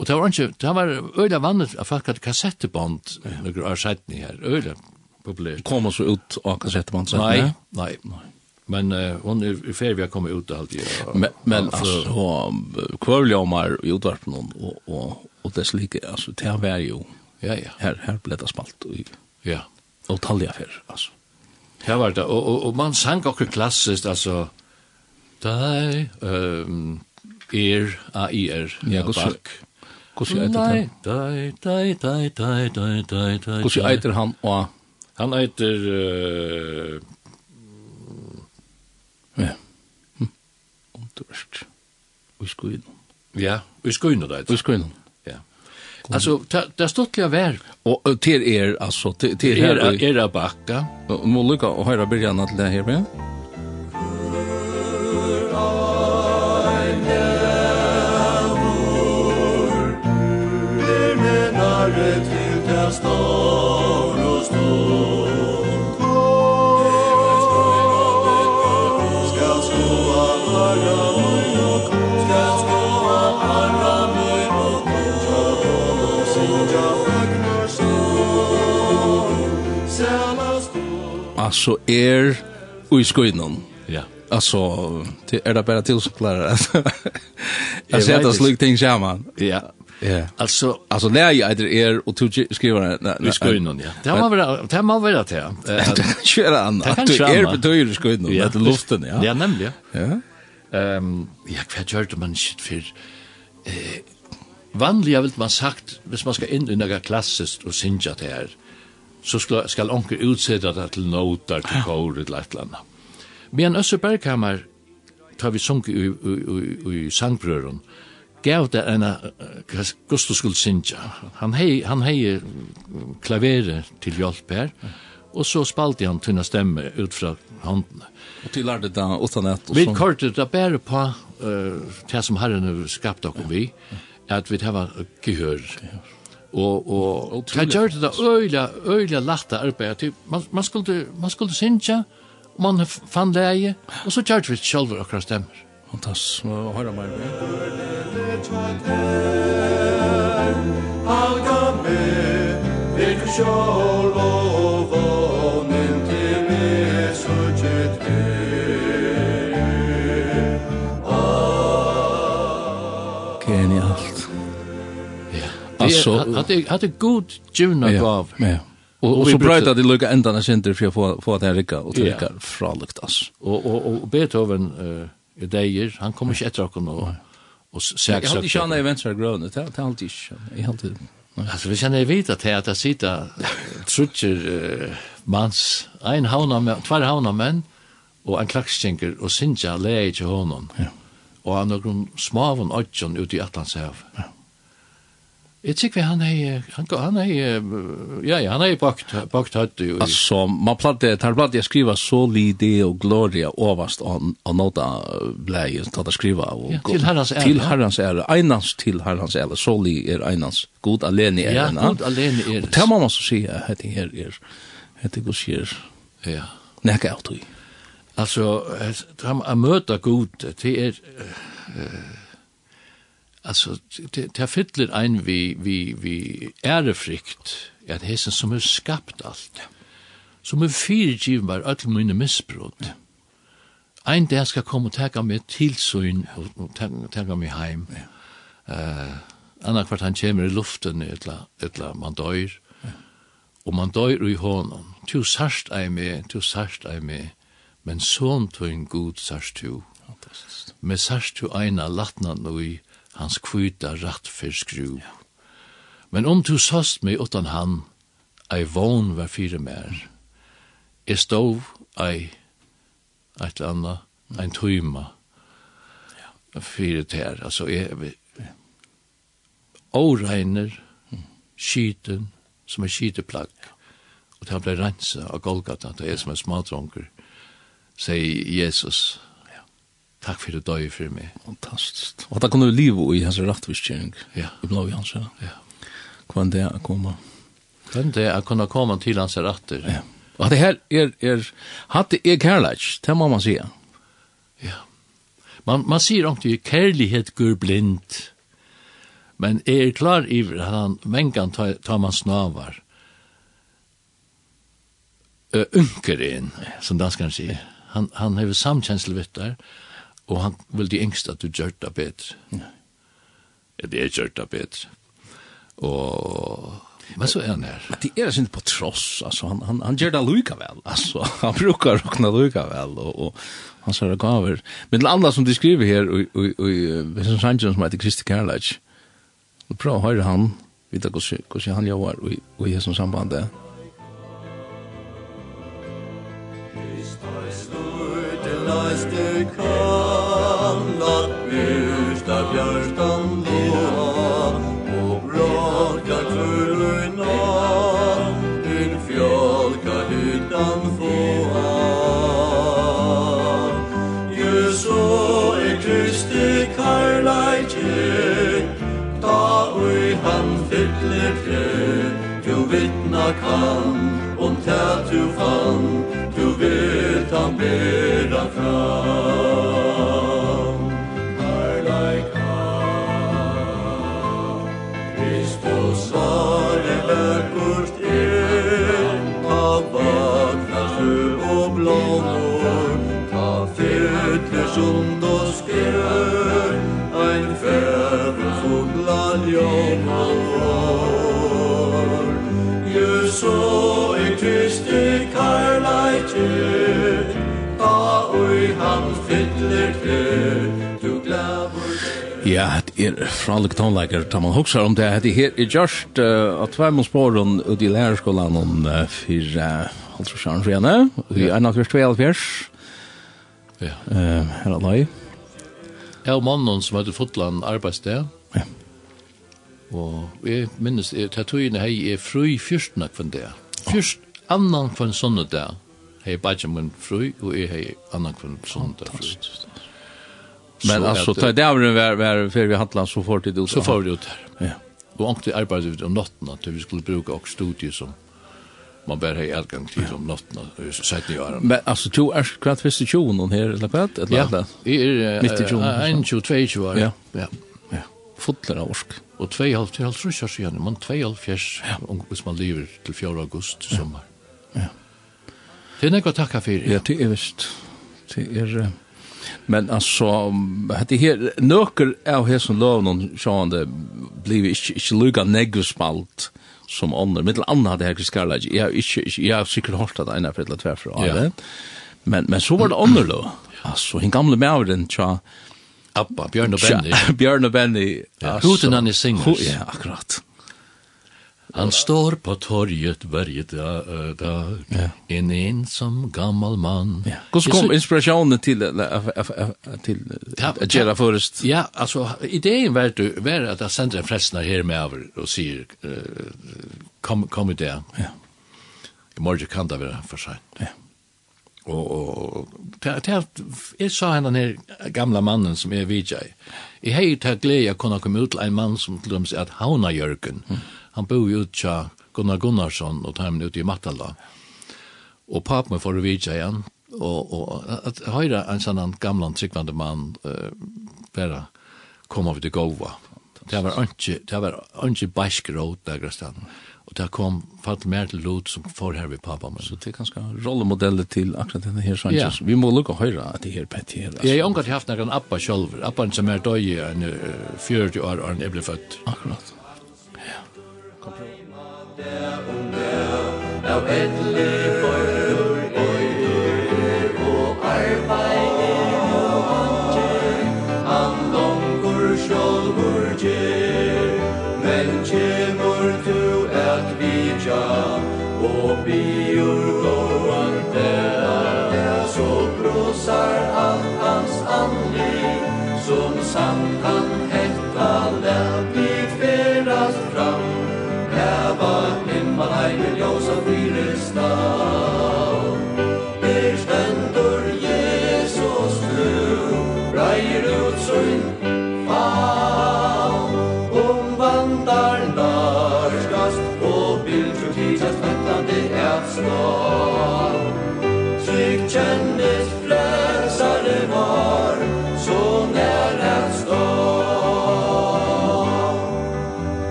Og det var ikke, det var øyla vannet at folk hadde kassetteband noen år siden her, øyla populært. Kom også ut av kassetteband? Nei, nei, nei. Men uh, hon er i ferie vi har ut ut alltid. Og, men men og, altså, altså kvørljomar i utvarpen og, og, og det slike, altså, det var jo, ja, ja. Her, her ble det smalt i, ja. og talja fer, altså. Her var det, og, og, og man sang okkur klassiskt, altså, deg, um, er, a-i-er, ja, bakk. Hvordan eiter han? Dei, eiter han og? Han eiter... Uh, ja. Underst. Ui skuinum. Ja, ui skuinum det eiter. Ui skuinum. Ja. Altså, det er stått til vær. Og til er, altså, til er... Er er bakka. Må lukka og høyra byrjana til det her med. Ja. alltså er och i skogen. Ja. Alltså det är det bara till som klarar. Jag ser att det slog ting samman. Ja. Ja. Alltså alltså när jag är er och tog skriva vi ska in ja. Det har väl det har väl det. Eh kör an. Du är betyder du in ja. Det luften ja. Ja nämligen. Ja. Ehm jag kvärt hörde man shit för eh vanliga vill man sagt hvis man ska in i några klassiskt och synja det här så ska ska onkel utsätta det till noter till kor eller Lettland. landa. Men Össebergkammar tar vi sunk i i i, i sangbrören gav det en Gustav skulle synja. Han hei, han hei klaveret til hjelp her, og så spalte han tunna stemme ut fra håndene. Og til lærte det utan et? Vi kortet det bare på uh, det som herren har skapt dere vi, at vi har gehør. Og, og det gjør det øyla, øyla lagt arbeid. Man, man skulle, man skulle synja, man fann leie, og så gjør vi selv akkurat stemmer. Fantastisk, må høre meg. Halga med, vil du sjål og vånen til meg, så kjøtt Genialt. Ja. Alltså, hade hade god Juna gav. Ja. Och så bröt att lukka lukar ändarna center för att få få det här rycka och trycka från luktas. Og, og, och Beethoven eh deier, han kommer ikke etter okken og, og sæk søk. Jeg hadde ikke han i venstre grønne, det hadde han ikke. Jeg hadde Alltså vi känner vita till att det sitter trutcher mans ein hauna med två hauna män och en klaxstinker och sinja läge honom. Ja. og han någon smav och ögon ute i Atlantshav. Ja. Jeg tykker han er, han, han er, ja, ja, han er bakt, bakt høyt. Altså, man platte, tar platte jeg skriva så solide og gloria overst av nåda blei, tar det skriva. Og, ja, til herrans ære. Til herrans ære, einans til herrans ære, soli er einans, god alene er. Ja, god alene er. Og det må man så si, hette her er, hette gos her, ja. nekka av tog. Altså, han møter god, det er, uh, alltså det det fyller ein vi vi vi ärefrykt at hesen som har skapt alt som er var all mine misbrot. Ein der skal komme og taka meg til søgn og taka meg heim. Uh, annar kvart han kommer i luften etla etla man døyr og man døyr i honom tu sarst ei me tu sarst ei me men sån tu en god sarst tu med sarst du eina latna nui, hans kvita rett for skru. Ja. Men om du sast meg utan han, ei vogn var fire mer. Jeg stov ei, eit eller anna, ein tøyma, ja. ter, altså jeg, åregner, skiten, som er skiteplagg, og det ble renset av Golgata, det er som en smadronker, sier Jesus, Takk for det døy for meg. Fantastisk. Og da kunne du livet i hans rettvistkjøring. Ja. I blå i hans. Ja. Hvordan det å komme? Hvordan det er å kunne komme til hans retter. Ja. Og det her er, er hatt det er kærlighet, det må man sige. Ja. Man, man sier ikke kærlighet går blind, men er klar iver at han vengan tar, tar man snavar. Uh, unker inn, som danskaren sier. Han, han har samkjensel vitt der, og og han vil de yngste at du gjør det bedre. Ja. Det er gjør det bedre. Og Men så er han her. Det er synd på tross altså. han han han gjør det lika vel, altså. han brukar rockna lika vel, og, og han sier det gaver. Men det andre som de skriver här og och och som Sanchez som heter Kristi Kærleik, og prøv å høre han vite hvordan hur han jobbar och och i som samband där. Christus Lord, the last kan Om tæt du fann Du vet han ber so i Kristi karlaike Ta ui han fyller Du glæver Ja, det er fralik tonleikar, tar man hoksar om det. Det er her er just uh, at tvei spåren ut i lærerskolan om uh, fyrir uh, halvtrusjaren frene, i yeah. 1.12.12. Ja. Uh, her er lai. Jeg og mannen som heter Fotland arbeidssted, ja. Og jeg minnes, jeg tar togene hei er fru fyrstene kvann det. Fyrst annan kvann sånne der. Hei bare min fru, og jeg hei annan kvann sånne der fru. Men altså, ta det av den var før vi handlet så fort i det. Så fort i det. Ja. Og ångte arbeidet vi om natten, at vi skulle bruka og studie som man bare hei allgång til om natten och så sätt ni. Men altså, to er kvart för tjoen her, eller kvart eller Ja, är mitt i juni. 22 år. Ja. Ja. Ja. Fullt av orsk. Og 2,5 til halvtrus år siden, men 2,5 ja. hvis man lever til 4. august i sommer. Ja. Det er nekva takka fyrir. Ja, det er vist. Det er... Men altså, det her, nøkker av her som lov, noen sjående blir ikke, ikke lukka neggespalt som ånder. Mittel anna det her kriskallag, jeg har ikke, jeg har sikkert hørt at eina fyrir tverfra ja. det. Men, men så var det ånder lov. Altså, hinn gamle mæveren, tja, Abba, Bjørn og Benny. Bjørn og Benny. Huten han i singers. Ja, akkurat. Han står på torget varje dag, dag ja. en ensam gammal man. Ja. Hur kom inspirationen till till att göra först? Ja, alltså idén var du, var att jeg sender en frestnar her med över och uh, kom kom det. Ja. I morgen kan det være for sent. Ja. Og, og til, til jeg sa henne den her gamla mannen som er vidtjei, jeg har til glede å kunne komme ut til en mann som til dem sier at Hauna Jørgen, mm. han bor jo ut til Gunnar Gunnarsson og tar henne ut i Matala. Og papen min får vidtjei igjen, og, og at høyre en sånn gamla tryggvande mann uh, bare kom av det gova. Det var ikke, det var ikke bæskeråd der, Kristian. Mm Og det kom fatt mer til lot som får her vi pappa. Men. Så det er ganske rollemodeller til akkurat denne her sånn. Ja. Vi må lukke høyre at det her pett her. Altså. Jeg har omgått haft noen appa selv. Appan som er døy enn 40 år enn jeg ble født. Akkurat. Ja. Kom på. Av et liv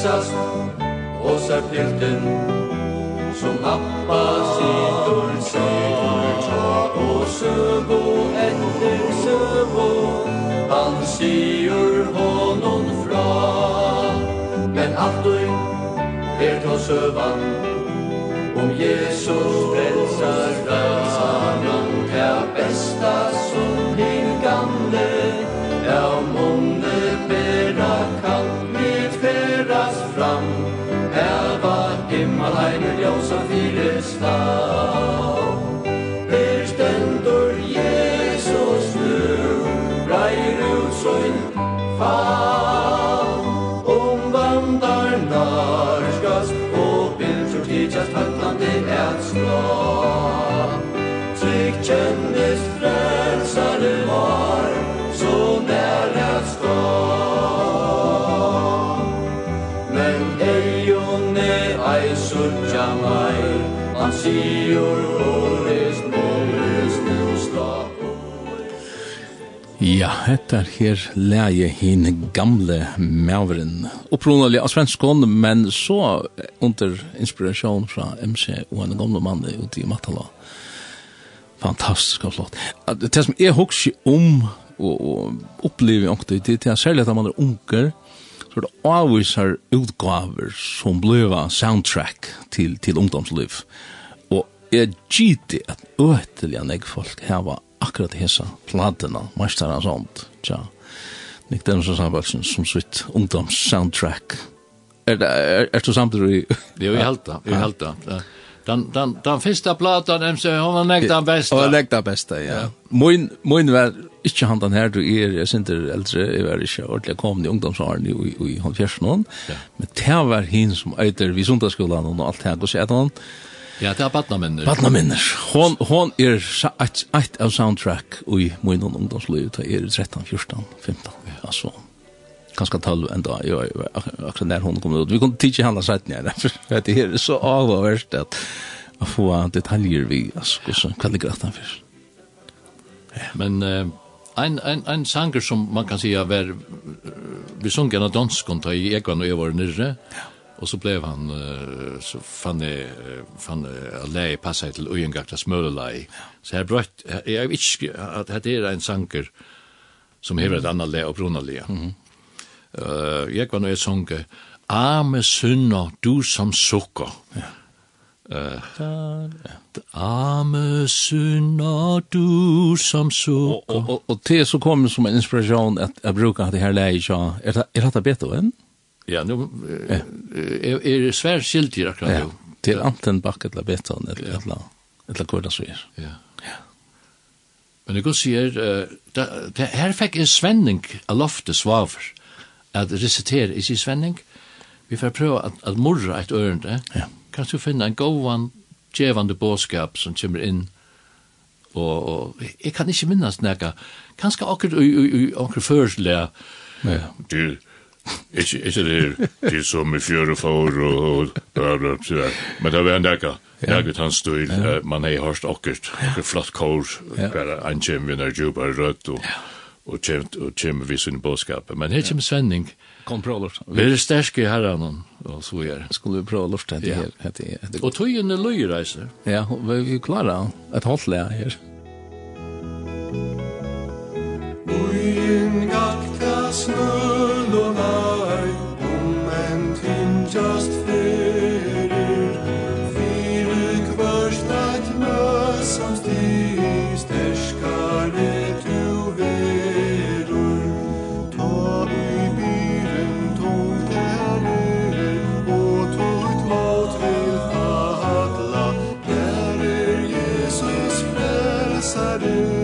pressast og ser pilten som appa sitter sår og søvo etter søvo han sier honom fra men alt er to søvan om Jesus frelsar fra han er besta søvan hetta her leie hin gamle maveren. Opprunelig av svenskon, men så under inspiration fra MC og en gamle mann ute i Matala. Fantastisk og flott. Det som jeg husker om og opplever ofte, det er særlig at man er unger, så er det avviser utgaver som bleva soundtrack til, til ungdomsliv. Og jeg gitt at øtelig enn jeg folk var akkurat hesa platena, meistara sånt, tja. Nick Dennis og Sambalsen som sitt ungdoms soundtrack. Er, det er, er du samtidig? Jo, helt da, det, jeg held det. Den, den, den første platan, MC, hun var nekta den beste. Hun var nekta den beste, ja. ja. Moin, moin var ikke han den her, du er, jeg synes er eldre, jeg var ikke ordentlig kommet i ungdomsåren i, i, i håndfjersen, ja. men det var hin som øyder vi sundagsskolen og alt her, og så er det Ja, det er Badnamenner. Badnamenner. Hon, hon er et, et av soundtrack i min ungdomsliv, det er 13, 14, 15, ja. altså, kanskje 12 enda, jo, akkurat når hon kom ut. Vi kunne tidsje henne sett nere, for det er så avhverst at å få detaljer vi, altså, hvordan, hva ligger det for? Ja. Men, uh, en, en, en sanger som man kan si er, vi sunger en danskon, og jeg var nere, ja Och så blev han uh, så fann det fann jag läge passa till Ujengakta Smölelaj. Så her brøtt jeg vet ikke att det är en sanger som hever ett annat läge og brunalia. läge. Mm. Uh, jag var nog ett sånke Ame sunna du som sukker. Ja. Uh, Ame sunna du som sukker. Och, og, og, och det så kommer som en inspiration att jag brukar det här läget är, det, är det bättre än? Ja. Ja, nu er er, er svär skiltig akkurat ja. nu. Till anten backet la beton eller ja. eller eller kurda så er. Ja. Men det går sier, uh, her fikk en svenning av loftet svaver, at resitere i sin svenning. Vi får prøve at, at morra et ørende. Ja. Kan du finne en gåvan, djevande båskap som kommer inn og, og jeg kan ikke minnes nekka, kanskje akkurat, i akkur førslega, ja. du, Ikke, ikke det til som i fjøre for og, og bla bla bla. Men det var en dekka. Ja, vet hans stil, man har hørt akkert. Akkert flott kår, bare en kjem vi når jobber rødt og, og kjem, og kjem vi sin bådskap. Men her kjem Svenning. Kom prøv lort. Vi er sterske i herren, og så er. Skulle vi prøv lort etter her. Etter, Og tøyene løyreiser. Ja, vi klarer et halvt her. Bøyen gakta snøy Adonai Om en tinjast fyrir Fyrir kvörst at mössast Sterskare tu verur Ta i byren tog der Og tog lat vil fadla Der er Jesus frelsare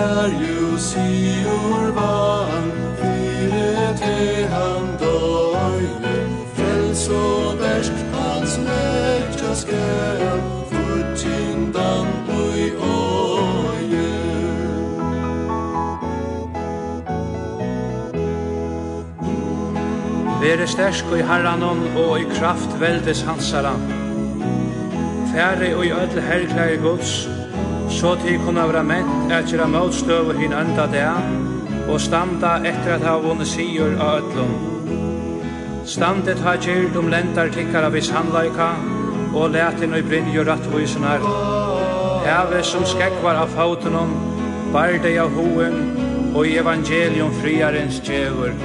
er ju sigur van fyre te han døye, frels og bersk hans nekja skæl, futtindan ui oie. Vere stersk i herranon og i kraft veldes hansaran, Færre og i ødel herklare gods, så til kunne være ment at gjøre motstøv hin enda det, og standa etter at ha vunnet sier av ødlom. Standet har gjort om lentar tikkar vis handlaika, og letin og brinjur rattvisenar. Heve som skekvar av fautenon, barde av hoen, og i evangelium friarens djevur.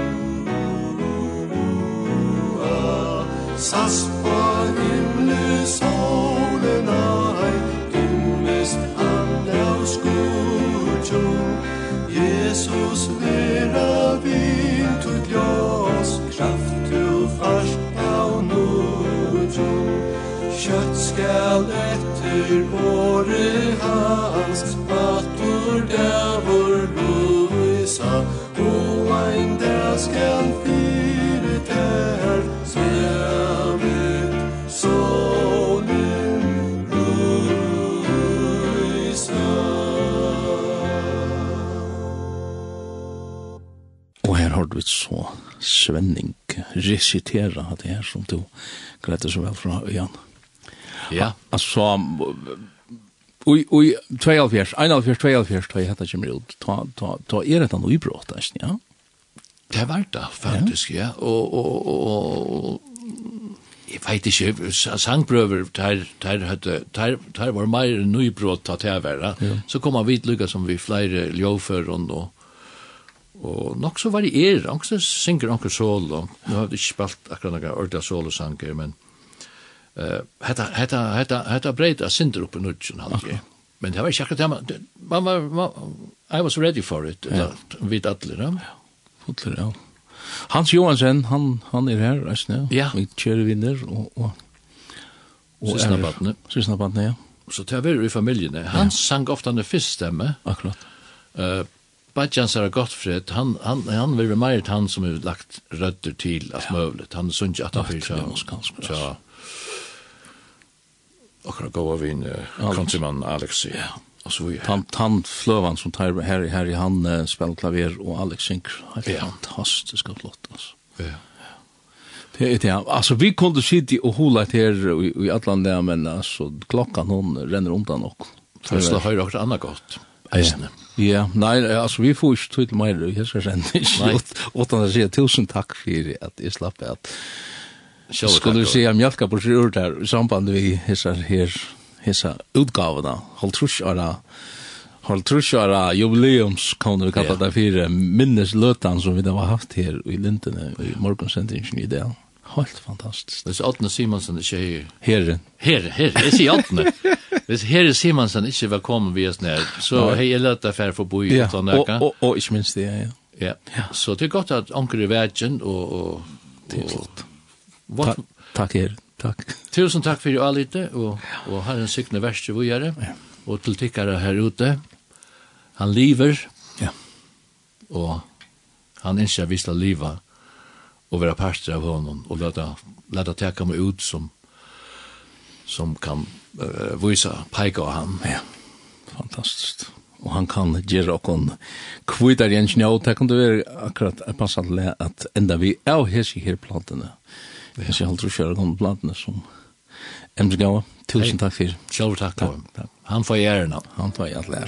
Sas på himle solen Jesu Jesus vera vil ut ljós kraft du fast av nudjon kjøtt skal etter våre hans. At hørte vi så Svenning resitera det her som du gledde så vel fra Jan. Ja. Altså, ui, ui, 22, 21, 22, da jeg hette kommer ut, ta, ta, ta er et annet uibrott, ja? Det var det, faktisk, ja. Og, og, og, jeg vet ikke, sangprøver, der, der, hadde, der, der var mer nøybrott at jeg var, ja. så kom han vidt lykka som vi flere ljåføren og Og nok så varierer, nok så synger onker solo. Nå har vi ikke spalt akkurat noen ordla solosanger, men uh, hetta, hetta, hetta, hetta breita synder oppe nudgen, han ikke. Men det var ikke akkurat det, man, man var, man, I was ready for it, ja. vidt alle, ja. Fotler, ja. Hans Johansen, han, han er her, reis nå, ja. vi kjører vinner, og, og, og Sysnabatne. Sysnabatne, ja. Så det er vi i familiene. Han sang ofte han er fyrst stemme. Akkurat. Uh, Bajansar Gottfred, han, han, han vil være han som har lagt rødder til alt ja. møvlet. Han er ikke at han fyrt seg. Akkurat gå av en konsumann Alexi. Ja. Og så videre. Han, han fløven som tar her i her i han uh, spiller klaver og Alex synker. Helt ja. fantastisk og flott, altså. Ja. Det er det. ja. Altså, vi kunne kunde sitta och hålla här i, i Atlanta men altså, klockan hon renner undan och. Först har jag också annat gott. Ja. Ja, nei, altså vi får ikke tog til meg, jeg skal sende ikke, åttan å si tusen takk for at jeg slapp at skulle du si at mjölka på seg her, i samband vi hessar her, hissa utgavene, hold trus av Hold trus trusjara jubileums kan vi kalla det fyrir minnes løtan som vi da har haft her i Lindene i morgonsendingen i dag. Helt fantastiskt. Det är Simonsen ikke er... Herre. Herre, herre. Det är Otne. Hvis herre Simonsen ikke var kommet vi oss ned, så hei jeg løtt affær for boi ja. og nøkka. Og, og, og ikke minst det, ja. Ja. ja. Så det er godt at anker i verden og... og, det er flott. Takk, takk her. Takk. Tusen takk for all lite, og, og har en sikne verste vi det, og til tikkere her ute. Han lever, ja. og han ikke har vist å livet, och vara pastor av honom och låta låta ta mig ut som som kan uh, visa peka av han. Ja. Fantastiskt. Och han kan ge och kon kvitar igen snö ta kan det vara akkurat passande att ända vi är här i här plantorna. Vi ser helt rör om plantorna som ems Gawa. Tusen takk fyrir. Sjálfur takk. takk. Han får gjerne. Han får gjerne.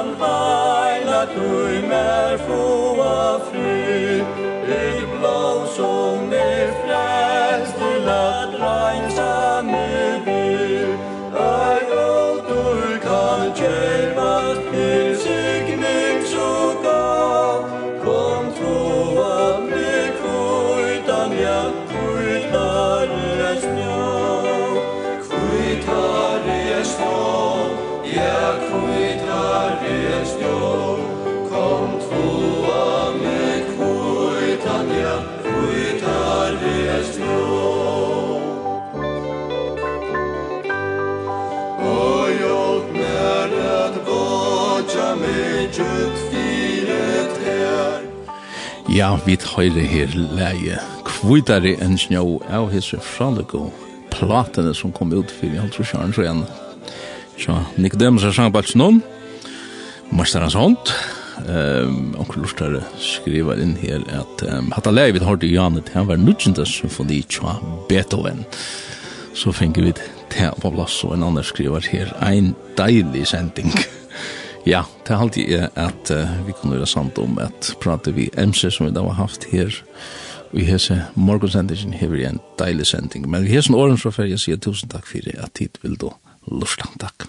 kan heila tui mer froa fri Ja, vi høyre her leie kvidare enn snjå av hese fralego platene som kom ut fyrir alt for sjøren så igjen. Så Nicodemus er sang balts noen, Masterans hånd, um, onkel Lortare skriver inn her at um, hatt leie vi har til Janet, han var nudgjende symfoni tja Beethoven. Så finner vi det på plass, og en annen skriver her, ein deilig sending. Ja, det er alltid at uh, vi kunne gjøre sant om at prate vi MC som vi da har haft her vi i hese morgonsendingen her vi en deilig sending. Men vi har sånn åren får jeg si tusen takk for at tid vil du luftan takk.